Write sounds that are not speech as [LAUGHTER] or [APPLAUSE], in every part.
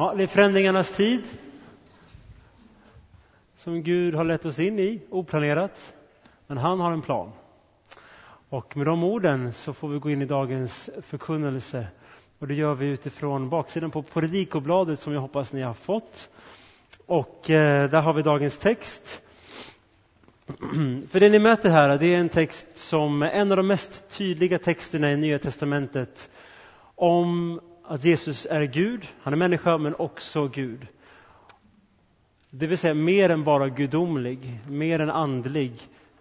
Ja, det är förändringarnas tid som Gud har lett oss in i, oplanerat. Men han har en plan. Och med de orden så får vi gå in i dagens förkunnelse. Och det gör vi utifrån baksidan på Predikobladet som jag hoppas ni har fått. Och eh, där har vi dagens text. För det ni möter här, det är en text som är en av de mest tydliga texterna i Nya Testamentet om att Jesus är Gud, han är människa men också Gud. Det vill säga mer än bara gudomlig, mer än andlig,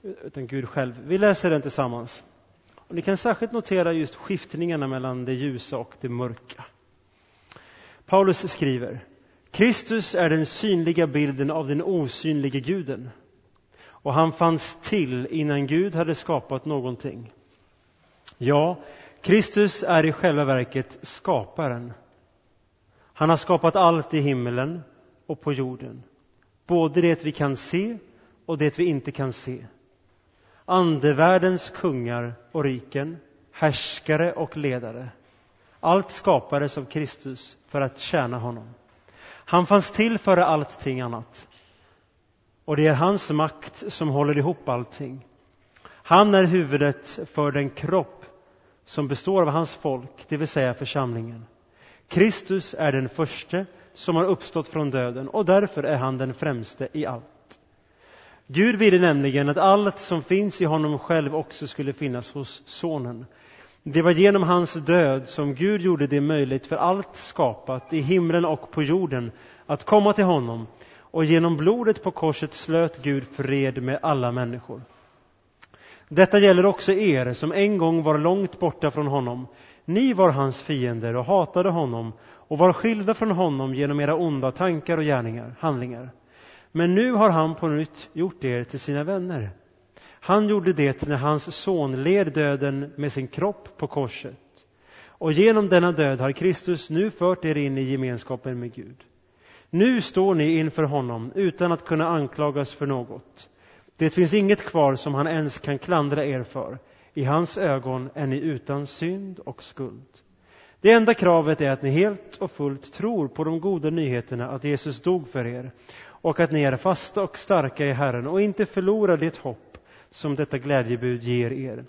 utan Gud själv. Vi läser den tillsammans. Och ni kan särskilt notera just skiftningarna mellan det ljusa och det mörka. Paulus skriver Kristus är den synliga bilden av den osynlige guden och han fanns till innan Gud hade skapat någonting. Ja, Kristus är i själva verket skaparen. Han har skapat allt i himmelen och på jorden. Både det vi kan se och det vi inte kan se. Andevärldens kungar och riken, härskare och ledare. Allt skapades av Kristus för att tjäna honom. Han fanns till före allting annat. Och det är hans makt som håller ihop allting. Han är huvudet för den kropp som består av hans folk, det vill säga församlingen. Kristus är den förste som har uppstått från döden och därför är han den främste i allt. Gud ville nämligen att allt som finns i honom själv också skulle finnas hos Sonen. Det var genom hans död som Gud gjorde det möjligt för allt skapat i himlen och på jorden att komma till honom och genom blodet på korset slöt Gud fred med alla människor. Detta gäller också er som en gång var långt borta från honom. Ni var hans fiender och hatade honom och var skilda från honom genom era onda tankar och gärningar, handlingar. Men nu har han på nytt gjort er till sina vänner. Han gjorde det när hans son led döden med sin kropp på korset. Och genom denna död har Kristus nu fört er in i gemenskapen med Gud. Nu står ni inför honom utan att kunna anklagas för något. Det finns inget kvar som han ens kan klandra er för. I hans ögon är ni utan synd och skuld. Det enda kravet är att ni helt och fullt tror på de goda nyheterna att Jesus dog för er och att ni är fasta och starka i Herren och inte förlorar det hopp som detta glädjebud ger er.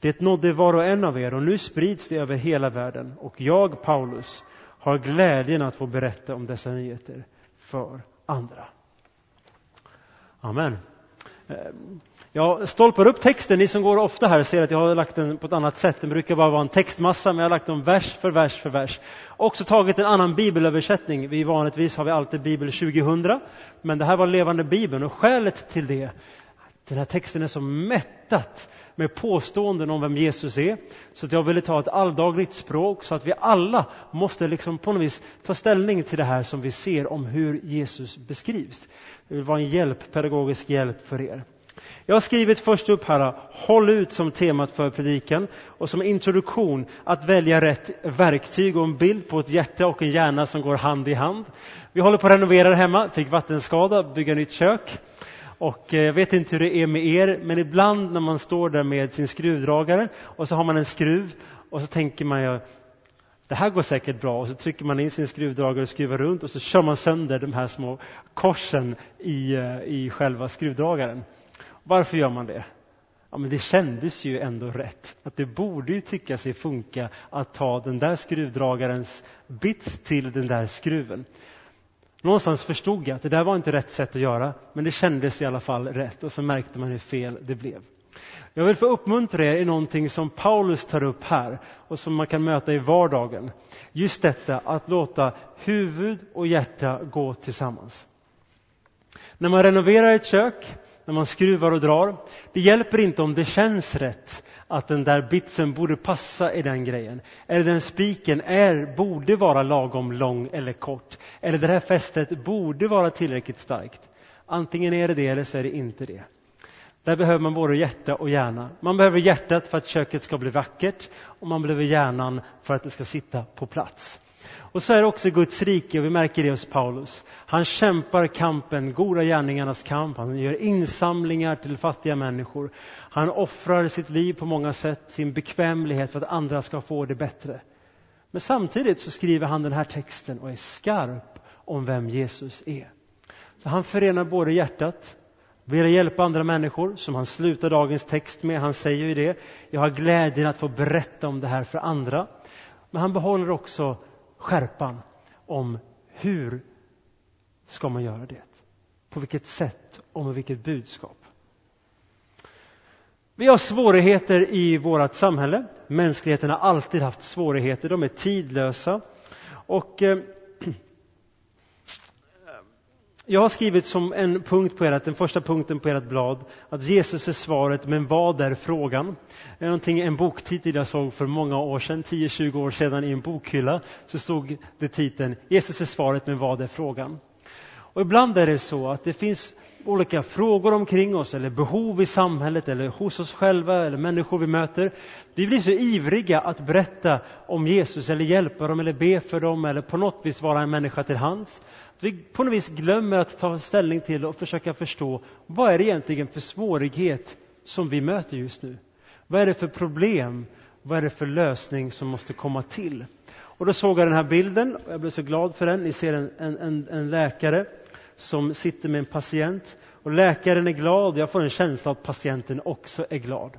Det nådde var och en av er och nu sprids det över hela världen och jag, Paulus, har glädjen att få berätta om dessa nyheter för andra. Amen. Jag stolpar upp texten. Ni som går ofta här ser att jag har lagt den på ett annat sätt. Den brukar bara vara en textmassa, men jag har lagt den vers för vers för vers. Också tagit en annan bibelöversättning. Vi vanligtvis har vi alltid Bibel 2000, men det här var levande Bibeln och skälet till det den här texten är så mättat med påståenden om vem Jesus är. Så att jag ville ta ett alldagligt språk så att vi alla måste liksom på något vis ta ställning till det här som vi ser om hur Jesus beskrivs. Det vill vara en hjälp, pedagogisk hjälp för er. Jag har skrivit först upp här, håll ut som temat för predikan och som introduktion att välja rätt verktyg och en bild på ett hjärta och en hjärna som går hand i hand. Vi håller på att renovera hemma, fick vattenskada, bygga nytt kök. Och eh, jag vet inte hur det är med er, men ibland när man står där med sin skruvdragare och så har man en skruv och så tänker man ju det här går säkert bra och så trycker man in sin skruvdragare och skruvar runt och så kör man sönder de här små korsen i, eh, i själva skruvdragaren. Varför gör man det? Ja, men det kändes ju ändå rätt. Att det borde ju tycka sig funka att ta den där skruvdragarens bits till den där skruven. Någonstans förstod jag att det där var inte rätt sätt att göra, men det kändes i alla fall rätt och så märkte man hur fel det blev. Jag vill få uppmuntra er i någonting som Paulus tar upp här och som man kan möta i vardagen. Just detta att låta huvud och hjärta gå tillsammans. När man renoverar ett kök, när man skruvar och drar, det hjälper inte om det känns rätt att den där bitsen borde passa i den grejen. Eller den spiken är, borde vara lagom lång eller kort. Eller det här fästet borde vara tillräckligt starkt. Antingen är det det eller så är det inte det. Där behöver man både hjärta och hjärna. Man behöver hjärtat för att köket ska bli vackert och man behöver hjärnan för att det ska sitta på plats. Och så är det också Guds rike och vi märker det hos Paulus. Han kämpar kampen, goda gärningarnas kamp. Han gör insamlingar till fattiga människor. Han offrar sitt liv på många sätt, sin bekvämlighet för att andra ska få det bättre. Men samtidigt så skriver han den här texten och är skarp om vem Jesus är. Så han förenar både hjärtat, vill hjälpa andra människor, som han slutar dagens text med. Han säger ju det. Jag har glädjen att få berätta om det här för andra. Men han behåller också skärpan om hur ska man göra det? På vilket sätt och med vilket budskap? Vi har svårigheter i vårt samhälle. Mänskligheten har alltid haft svårigheter. De är tidlösa. Och eh, jag har skrivit som en punkt på ert, den första punkten på ert blad, att Jesus är svaret, men vad är frågan? Det är någonting, en boktitel jag såg för många år sedan, 10-20 år sedan i en bokhylla, så stod det titeln Jesus är svaret, men vad är frågan? Och ibland är det så att det finns olika frågor omkring oss eller behov i samhället eller hos oss själva eller människor vi möter. Vi blir så ivriga att berätta om Jesus eller hjälpa dem eller be för dem eller på något vis vara en människa till hands. Vi på något vis glömmer att ta ställning till och försöka förstå vad är det egentligen för svårighet som vi möter just nu? Vad är det för problem? Vad är det för lösning som måste komma till? Och då såg jag den här bilden och jag blev så glad för den. Ni ser en, en, en läkare som sitter med en patient och läkaren är glad. Jag får en känsla att patienten också är glad.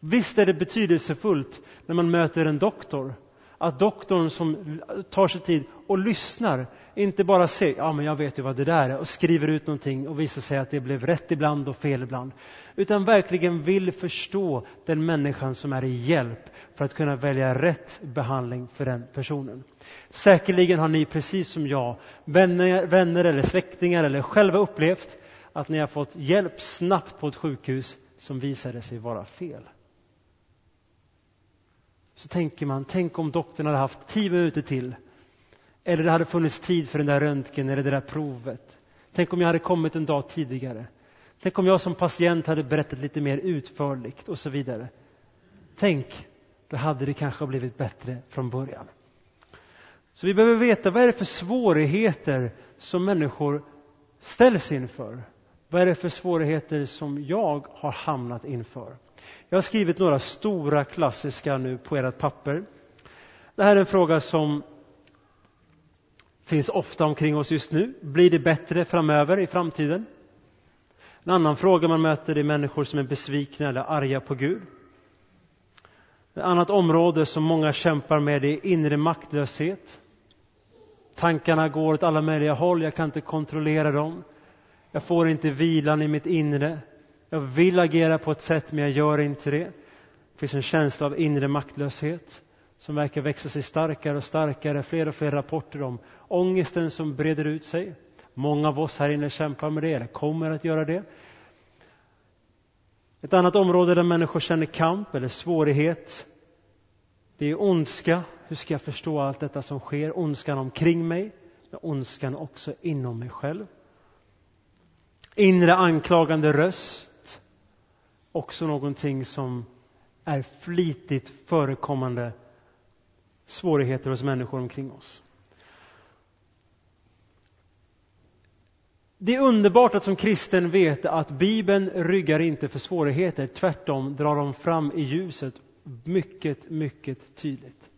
Visst är det betydelsefullt när man möter en doktor att doktorn som tar sig tid och lyssnar, inte bara säger ja men jag vet ju vad det där är och skriver ut någonting och visar sig att det blev rätt ibland och fel ibland. Utan verkligen vill förstå den människan som är i hjälp för att kunna välja rätt behandling för den personen. Säkerligen har ni precis som jag vänner, vänner eller släktingar eller själva upplevt att ni har fått hjälp snabbt på ett sjukhus som visade sig vara fel. Så tänker man, tänk om doktorn hade haft tio minuter till. Eller det hade funnits tid för den där röntgen eller det där provet. Tänk om jag hade kommit en dag tidigare. Tänk om jag som patient hade berättat lite mer utförligt och så vidare. Tänk, då hade det kanske blivit bättre från början. Så vi behöver veta vad är det för svårigheter som människor ställs inför. Vad är det för svårigheter som jag har hamnat inför? Jag har skrivit några stora klassiska nu på ert papper. Det här är en fråga som finns ofta omkring oss just nu. Blir det bättre framöver i framtiden? En annan fråga man möter är människor som är besvikna eller arga på Gud. Ett annat område som många kämpar med är inre maktlöshet. Tankarna går åt alla möjliga håll, jag kan inte kontrollera dem. Jag får inte vilan i mitt inre. Jag vill agera på ett sätt, men jag gör inte det. Det finns en känsla av inre maktlöshet som verkar växa sig starkare och starkare. Fler och fler rapporter om ångesten som breder ut sig. Många av oss här inne kämpar med det, eller kommer att göra det. Ett annat område där människor känner kamp eller svårighet, det är ondska. Hur ska jag förstå allt detta som sker? Ondskan omkring mig, men ondskan också inom mig själv. Inre anklagande röst, också någonting som är flitigt förekommande svårigheter hos människor omkring oss. Det är underbart att som kristen veta att Bibeln ryggar inte för svårigheter. Tvärtom drar de fram i ljuset mycket, mycket tydligt.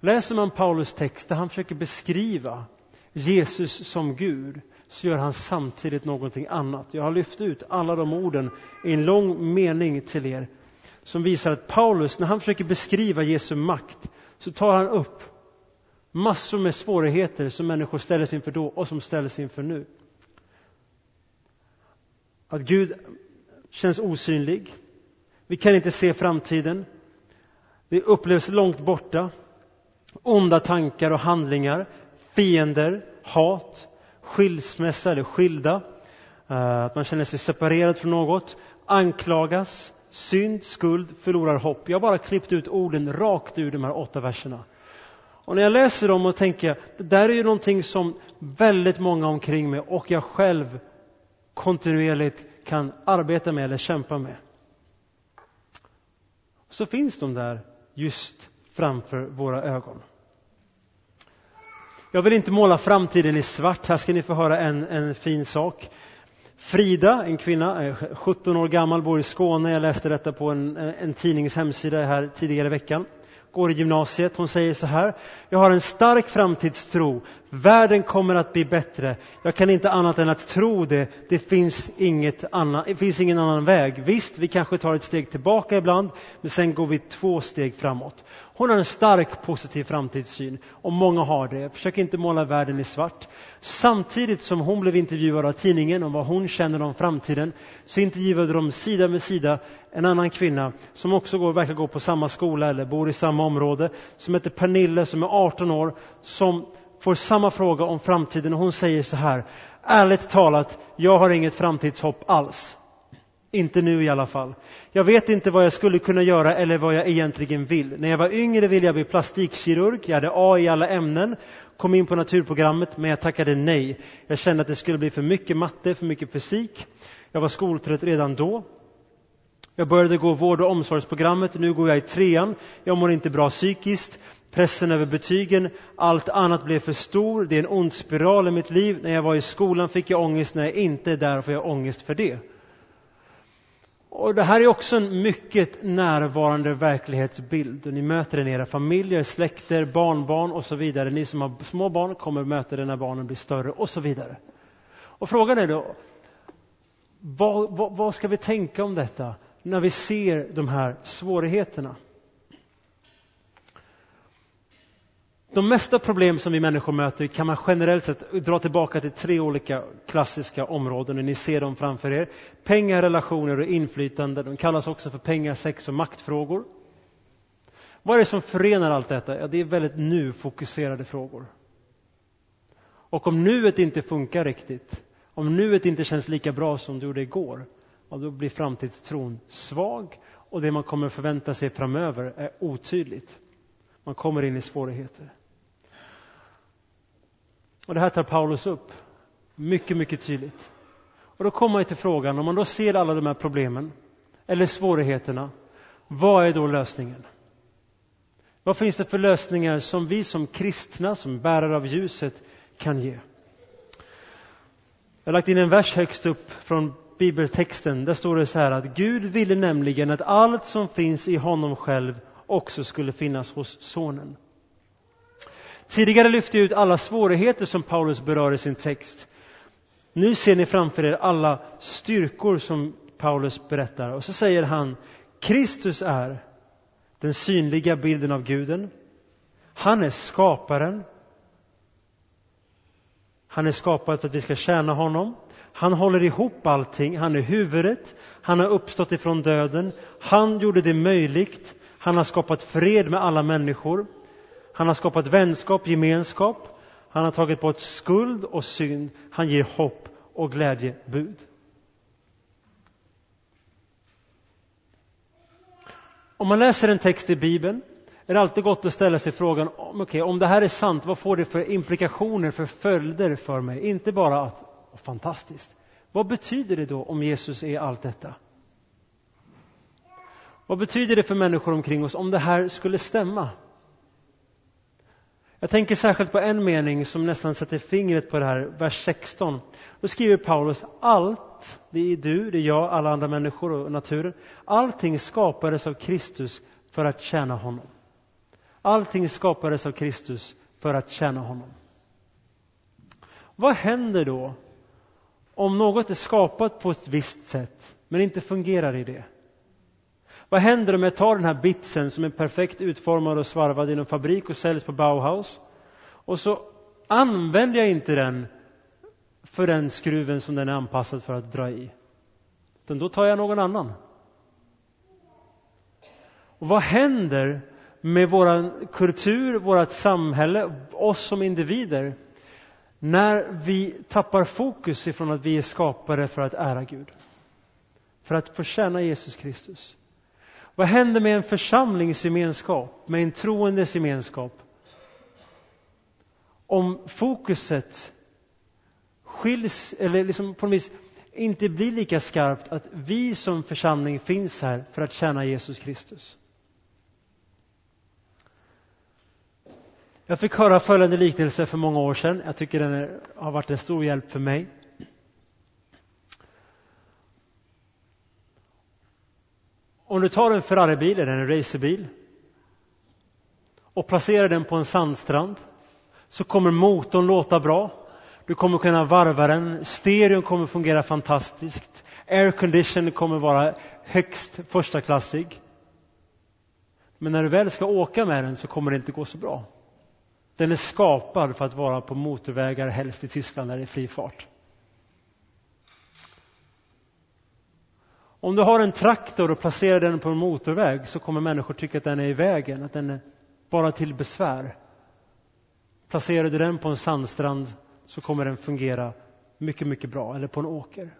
Läser man Paulus text där han försöker beskriva Jesus som Gud så gör han samtidigt någonting annat. Jag har lyft ut alla de orden i en lång mening till er som visar att Paulus, när han försöker beskriva Jesu makt, så tar han upp massor med svårigheter som människor ställdes inför då och som ställs inför nu. Att Gud känns osynlig. Vi kan inte se framtiden. Det upplevs långt borta. Onda tankar och handlingar, fiender, hat, skilsmässa eller skilda. Eh, att man känner sig separerad från något, anklagas, synd, skuld, förlorar hopp. Jag har bara klippt ut orden rakt ur de här åtta verserna. Och när jag läser dem och tänker, det där är ju någonting som väldigt många omkring mig och jag själv kontinuerligt kan arbeta med eller kämpa med. Så finns de där just framför våra ögon. Jag vill inte måla framtiden i svart. Här ska ni få höra en, en fin sak. Frida, en kvinna, eh, 17 år gammal, bor i Skåne. Jag läste detta på en, en tidnings hemsida här tidigare i veckan. går i gymnasiet. Hon säger så här. Jag har en stark framtidstro. Världen kommer att bli bättre. Jag kan inte annat än att tro det. Det finns, inget annan, det finns ingen annan väg. Visst, vi kanske tar ett steg tillbaka ibland, men sen går vi två steg framåt. Hon har en stark positiv framtidssyn och många har det. Försök inte måla världen i svart. Samtidigt som hon blev intervjuad av tidningen om vad hon känner om framtiden så intervjuade de sida med sida en annan kvinna som också går, verkar gå på samma skola eller bor i samma område som heter Pernille som är 18 år som får samma fråga om framtiden och hon säger så här Ärligt talat, jag har inget framtidshopp alls. Inte nu i alla fall. Jag vet inte vad jag skulle kunna göra eller vad jag egentligen vill. När jag var yngre ville jag bli plastikkirurg. Jag hade A i alla ämnen. Kom in på naturprogrammet, men jag tackade nej. Jag kände att det skulle bli för mycket matte, för mycket fysik. Jag var skoltrött redan då. Jag började gå vård och omsorgsprogrammet. Nu går jag i trean. Jag mår inte bra psykiskt. Pressen över betygen, allt annat blev för stor. Det är en ond spiral i mitt liv. När jag var i skolan fick jag ångest. När jag inte är där får jag ångest för det. Och det här är också en mycket närvarande verklighetsbild. Ni möter den i era familjer, släkter, barnbarn och så vidare. Ni som har små barn kommer möta den när barnen blir större och så vidare. Och frågan är då, vad, vad, vad ska vi tänka om detta när vi ser de här svårigheterna? De mesta problem som vi människor möter kan man generellt sett dra tillbaka till tre olika klassiska områden. Ni ser dem framför er. Pengar, relationer och inflytande. De kallas också för pengar, sex och maktfrågor. Vad är det som förenar allt detta? Ja, det är väldigt nu-fokuserade frågor. Och om nuet inte funkar riktigt, om nuet inte känns lika bra som det gjorde igår, ja, då blir framtidstron svag och det man kommer förvänta sig framöver är otydligt. Man kommer in i svårigheter. Och det här tar Paulus upp mycket, mycket tydligt. Och då kommer man till frågan, om man då ser alla de här problemen eller svårigheterna, vad är då lösningen? Vad finns det för lösningar som vi som kristna, som bärare av ljuset, kan ge? Jag har lagt in en vers högst upp från bibeltexten. Där står det så här att Gud ville nämligen att allt som finns i honom själv också skulle finnas hos Sonen. Tidigare lyfte jag ut alla svårigheter som Paulus berör i sin text. Nu ser ni framför er alla styrkor som Paulus berättar. Och så säger han, Kristus är den synliga bilden av guden. Han är skaparen. Han är skapad för att vi ska tjäna honom. Han håller ihop allting. Han är huvudet. Han har uppstått ifrån döden. Han gjorde det möjligt. Han har skapat fred med alla människor. Han har skapat vänskap, gemenskap. Han har tagit bort skuld och synd. Han ger hopp och glädjebud. Om man läser en text i Bibeln är det alltid gott att ställa sig frågan okay, om det här är sant, vad får det för implikationer, för följder för mig? Inte bara att, fantastiskt. Vad betyder det då om Jesus är allt detta? Vad betyder det för människor omkring oss om det här skulle stämma? Jag tänker särskilt på en mening som nästan sätter fingret på det här, vers 16. Då skriver Paulus, allt, det är du, det är jag, alla andra människor och naturen, allting skapades av Kristus för att tjäna honom. Allting skapades av Kristus för att tjäna honom. Vad händer då om något är skapat på ett visst sätt men inte fungerar i det? Vad händer om jag tar den här bitsen som är perfekt utformad och svarvad i en fabrik och säljs på Bauhaus och så använder jag inte den för den skruven som den är anpassad för att dra i. Utan då tar jag någon annan. Och vad händer med vår kultur, vårt samhälle, oss som individer när vi tappar fokus ifrån att vi är skapare för att ära Gud? För att förtjäna Jesus Kristus. Vad händer med en församlingsgemenskap, med en troendes gemenskap? Om fokuset skiljs, eller liksom på något vis inte blir lika skarpt att vi som församling finns här för att tjäna Jesus Kristus. Jag fick höra följande liknelse för många år sedan. Jag tycker den är, har varit en stor hjälp för mig. Om du tar en Ferraribil eller en racerbil och placerar den på en sandstrand så kommer motorn låta bra. Du kommer kunna varva den, stereon kommer fungera fantastiskt, aircondition kommer vara högst förstaklassig. Men när du väl ska åka med den så kommer det inte gå så bra. Den är skapad för att vara på motorvägar, helst i Tyskland där det är fri fart. Om du har en traktor och placerar den på en motorväg så kommer människor tycka att den är i vägen, att den är bara till besvär. Placerar du den på en sandstrand så kommer den fungera mycket, mycket bra, eller på en åker.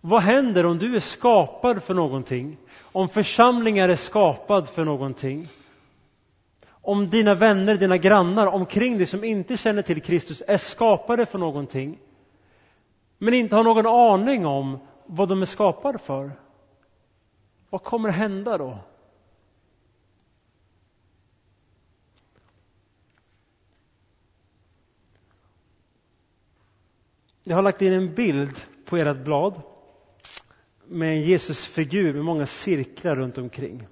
Vad händer om du är skapad för någonting? Om församlingar är skapad för någonting? Om dina vänner, dina grannar omkring dig som inte känner till Kristus är skapade för någonting men inte har någon aning om vad de är skapade för. Vad kommer hända då? Jag har lagt in en bild på ert blad med en Jesusfigur med många cirklar runt omkring.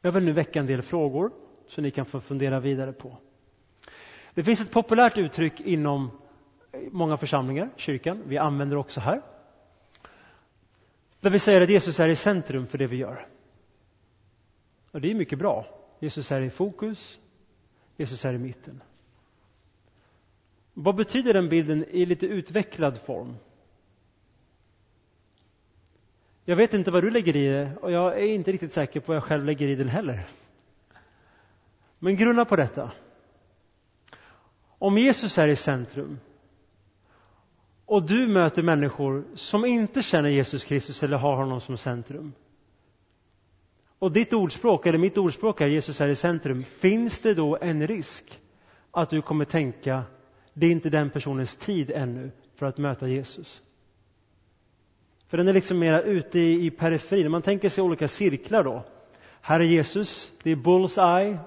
Jag vill nu väcka en del frågor som ni kan få fundera vidare på. Det finns ett populärt uttryck inom många församlingar, kyrkan, vi använder det också här. Där vi säger att Jesus är i centrum för det vi gör. Och det är mycket bra. Jesus är i fokus, Jesus är i mitten. Vad betyder den bilden i lite utvecklad form? Jag vet inte vad du lägger i det och jag är inte riktigt säker på vad jag själv lägger i den heller. Men grunna på detta. Om Jesus är i centrum och du möter människor som inte känner Jesus Kristus eller har honom som centrum och ditt ordspråk, eller mitt ordspråk är Jesus är i centrum, finns det då en risk att du kommer tänka det är inte den personens tid ännu för att möta Jesus? För den är liksom mera ute i, i periferin. Man tänker sig olika cirklar då. Här är Jesus, det är Bull's eye.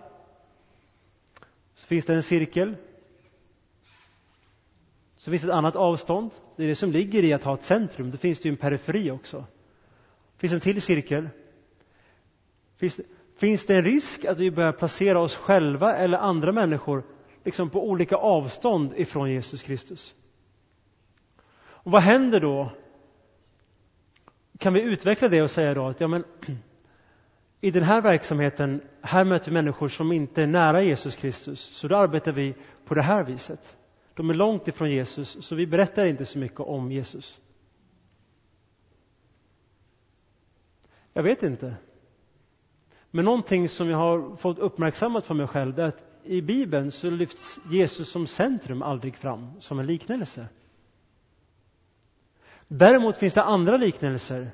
Så finns det en cirkel. Så finns det ett annat avstånd. Det är det som ligger i att ha ett centrum. Det finns det ju en periferi också. Det finns en till cirkel. Finns, finns det en risk att vi börjar placera oss själva eller andra människor liksom på olika avstånd ifrån Jesus Kristus? Och vad händer då kan vi utveckla det och säga då att ja, men, [CLEARS THROAT] i den här verksamheten, här möter vi människor som inte är nära Jesus Kristus, så då arbetar vi på det här viset. De är långt ifrån Jesus, så vi berättar inte så mycket om Jesus. Jag vet inte. Men någonting som jag har fått uppmärksammat för mig själv är att i Bibeln så lyfts Jesus som centrum aldrig fram som en liknelse. Däremot finns det andra liknelser.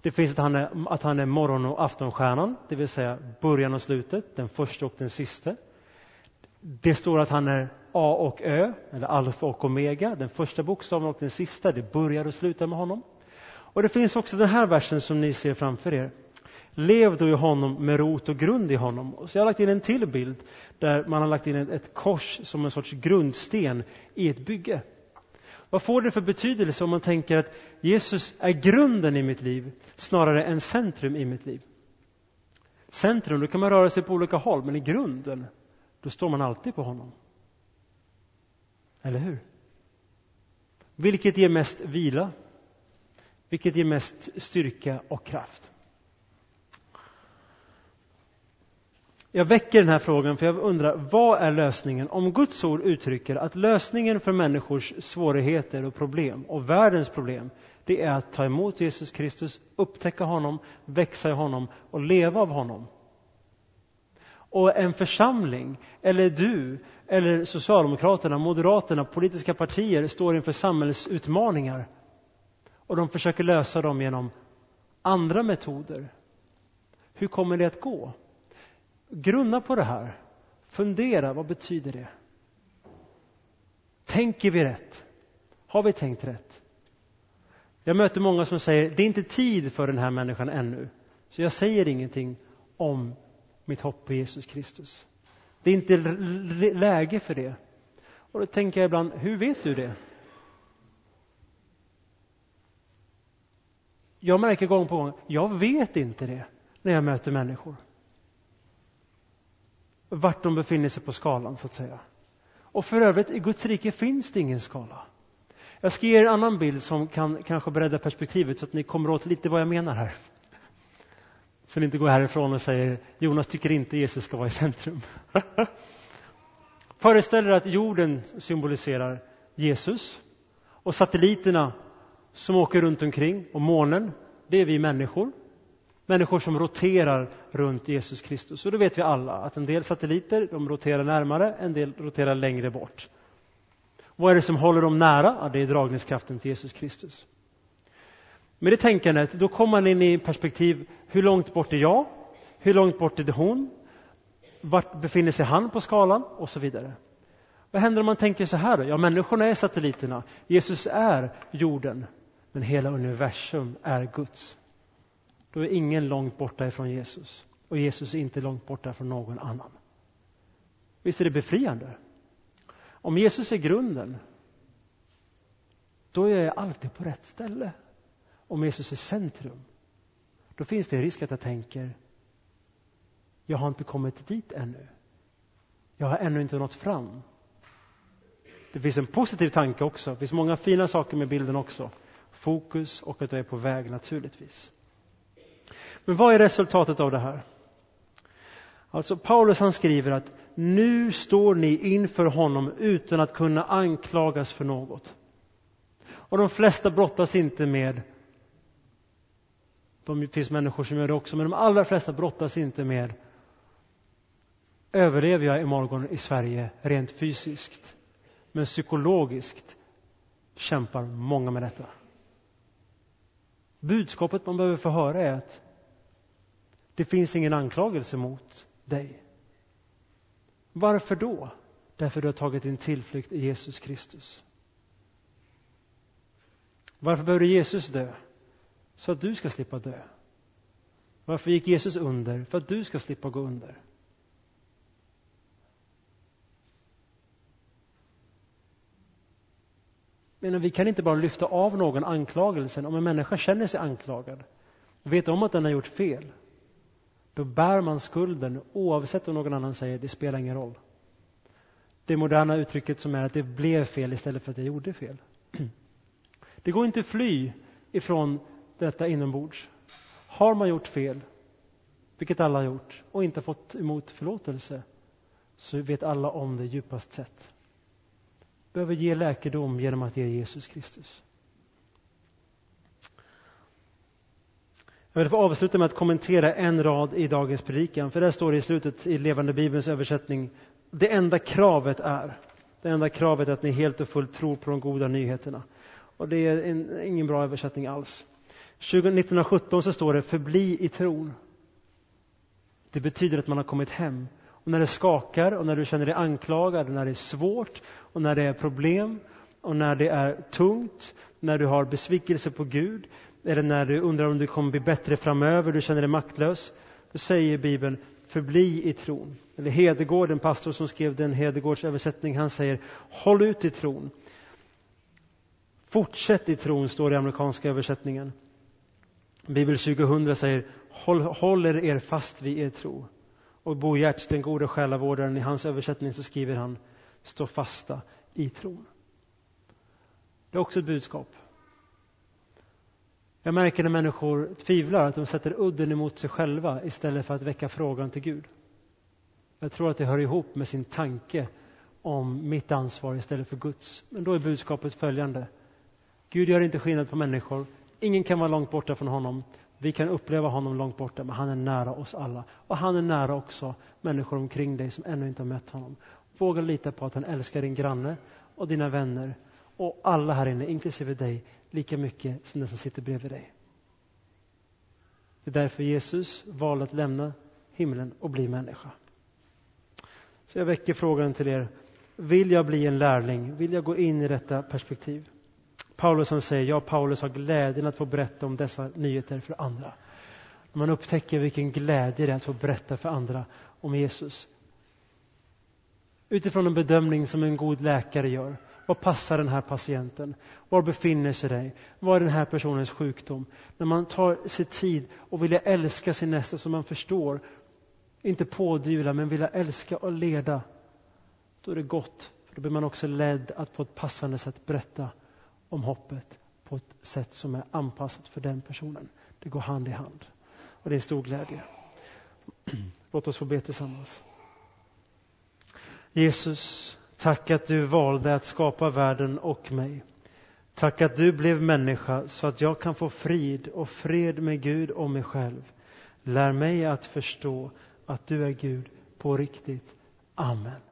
Det finns att han är, att han är morgon och aftonstjärnan, det vill säga början och slutet, den första och den sista. Det står att han är A och Ö, eller alfa och omega, den första bokstaven och den sista, det börjar och slutar med honom. Och det finns också den här versen som ni ser framför er. Lev då i honom med rot och grund i honom. Så jag har lagt in en till bild där man har lagt in ett kors som en sorts grundsten i ett bygge. Vad får det för betydelse om man tänker att Jesus är grunden i mitt liv snarare än centrum i mitt liv? Centrum, då kan man röra sig på olika håll, men i grunden, då står man alltid på honom. Eller hur? Vilket ger mest vila? Vilket ger mest styrka och kraft? Jag väcker den här frågan för jag undrar, vad är lösningen? Om Guds ord uttrycker att lösningen för människors svårigheter och problem och världens problem, det är att ta emot Jesus Kristus, upptäcka honom, växa i honom och leva av honom. Och en församling, eller du, eller Socialdemokraterna, Moderaterna, politiska partier står inför samhällsutmaningar och de försöker lösa dem genom andra metoder. Hur kommer det att gå? Grunna på det här. Fundera, vad betyder det? Tänker vi rätt? Har vi tänkt rätt? Jag möter många som säger, det är inte tid för den här människan ännu. Så jag säger ingenting om mitt hopp på Jesus Kristus. Det är inte läge för det. Och då tänker jag ibland, hur vet du det? Jag märker gång på gång, jag vet inte det när jag möter människor. vart de befinner sig på skalan så att säga. Och för övrigt, i Guds rike finns det ingen skala. Jag ska ge er en annan bild som kan kanske bredda perspektivet så att ni kommer åt lite vad jag menar här. Så ni inte går härifrån och säger Jonas tycker inte Jesus ska vara i centrum. [LAUGHS] Föreställ er att jorden symboliserar Jesus och satelliterna som åker runt omkring och månen, det är vi människor. Människor som roterar runt Jesus Kristus. Och då vet vi alla att en del satelliter de roterar närmare, en del roterar längre bort. Vad är det som håller dem nära? Ja, det är dragningskraften till Jesus Kristus. Med det tänkandet, då kommer man in i perspektiv, hur långt bort är jag? Hur långt bort är det hon? Vart befinner sig han på skalan? Och så vidare. Vad händer om man tänker så här? Då? Ja, människorna är satelliterna. Jesus är jorden. Men hela universum är Guds. Då är ingen långt borta ifrån Jesus. Och Jesus är inte långt borta från någon annan. Visst är det befriande? Om Jesus är grunden, då är jag alltid på rätt ställe. Om Jesus är centrum, då finns det en risk att jag tänker, jag har inte kommit dit ännu. Jag har ännu inte nått fram. Det finns en positiv tanke också. Det finns många fina saker med bilden också. Fokus och att jag är på väg naturligtvis. Men vad är resultatet av det här? Alltså Paulus han skriver att nu står ni inför honom utan att kunna anklagas för något. Och de flesta brottas inte med de finns människor som gör det också, men de allra flesta brottas inte med överlever jag imorgon i Sverige rent fysiskt? Men psykologiskt kämpar många med detta. Budskapet man behöver få höra är att det finns ingen anklagelse mot dig. Varför då? Därför du har tagit din tillflykt i Jesus Kristus. Varför behöver Jesus dö? Så att du ska slippa dö. Varför gick Jesus under? För att du ska slippa gå under. Men vi kan inte bara lyfta av någon anklagelsen. Om en människa känner sig anklagad och vet om att den har gjort fel, då bär man skulden oavsett om någon annan säger det spelar ingen roll. Det moderna uttrycket som är att det blev fel istället för att jag gjorde fel. [CLEARS THROAT] Det går inte att fly ifrån detta inombords. Har man gjort fel, vilket alla har gjort, och inte fått emot förlåtelse, så vet alla om det djupast sett. Behöver ge läkedom genom att ge Jesus Kristus. Jag vill få avsluta med att kommentera en rad i dagens predikan, för där står det i slutet i Levande Bibelns översättning, det enda kravet är, det enda kravet är att ni helt och fullt tror på de goda nyheterna. Och det är en, ingen bra översättning alls. 1917 så står det förbli i tron. Det betyder att man har kommit hem. Och när det skakar och när du känner dig anklagad, när det är svårt och när det är problem och när det är tungt, när du har besvikelse på Gud eller när du undrar om det kommer bli bättre framöver, du känner dig maktlös. Då säger Bibeln förbli i tron. Eller Hedegård, en pastor som skrev den Hedegårds översättning, han säger håll ut i tron. Fortsätt i tron, står det i amerikanska översättningen. Bibel 2000 säger håll, håller er fast vid er tro. Och Bo Giertz, den gode själavårdaren, i hans översättning så skriver han stå fasta i tron. Det är också ett budskap. Jag märker när människor tvivlar att de sätter udden emot sig själva istället för att väcka frågan till Gud. Jag tror att det hör ihop med sin tanke om mitt ansvar istället för Guds. Men då är budskapet följande. Gud gör inte skillnad på människor. Ingen kan vara långt borta från honom. Vi kan uppleva honom långt borta, men han är nära oss alla. Och han är nära också människor omkring dig som ännu inte har mött honom. Våga lita på att han älskar din granne och dina vänner och alla här inne, inklusive dig, lika mycket som den som sitter bredvid dig. Det är därför Jesus valde att lämna himlen och bli människa. Så jag väcker frågan till er. Vill jag bli en lärling? Vill jag gå in i detta perspektiv? Paulus han säger, jag Paulus har glädjen att få berätta om dessa nyheter för andra. Man upptäcker vilken glädje det är att få berätta för andra om Jesus. Utifrån en bedömning som en god läkare gör. Vad passar den här patienten? Var befinner sig dig? Vad är den här personens sjukdom? När man tar sig tid och vill älska sin nästa så man förstår inte pådyvla, men vilja älska och leda, då är det gott. För då blir man också ledd att på ett passande sätt berätta om hoppet på ett sätt som är anpassat för den personen. Det går hand i hand. Och det är stor glädje. [CLEARS THROAT] Låt oss få be tillsammans. Jesus, tack att du valde att skapa världen och mig. Tack att du blev människa så att jag kan få frid och fred med Gud och mig själv. Lär mig att förstå att du är Gud på riktigt. Amen.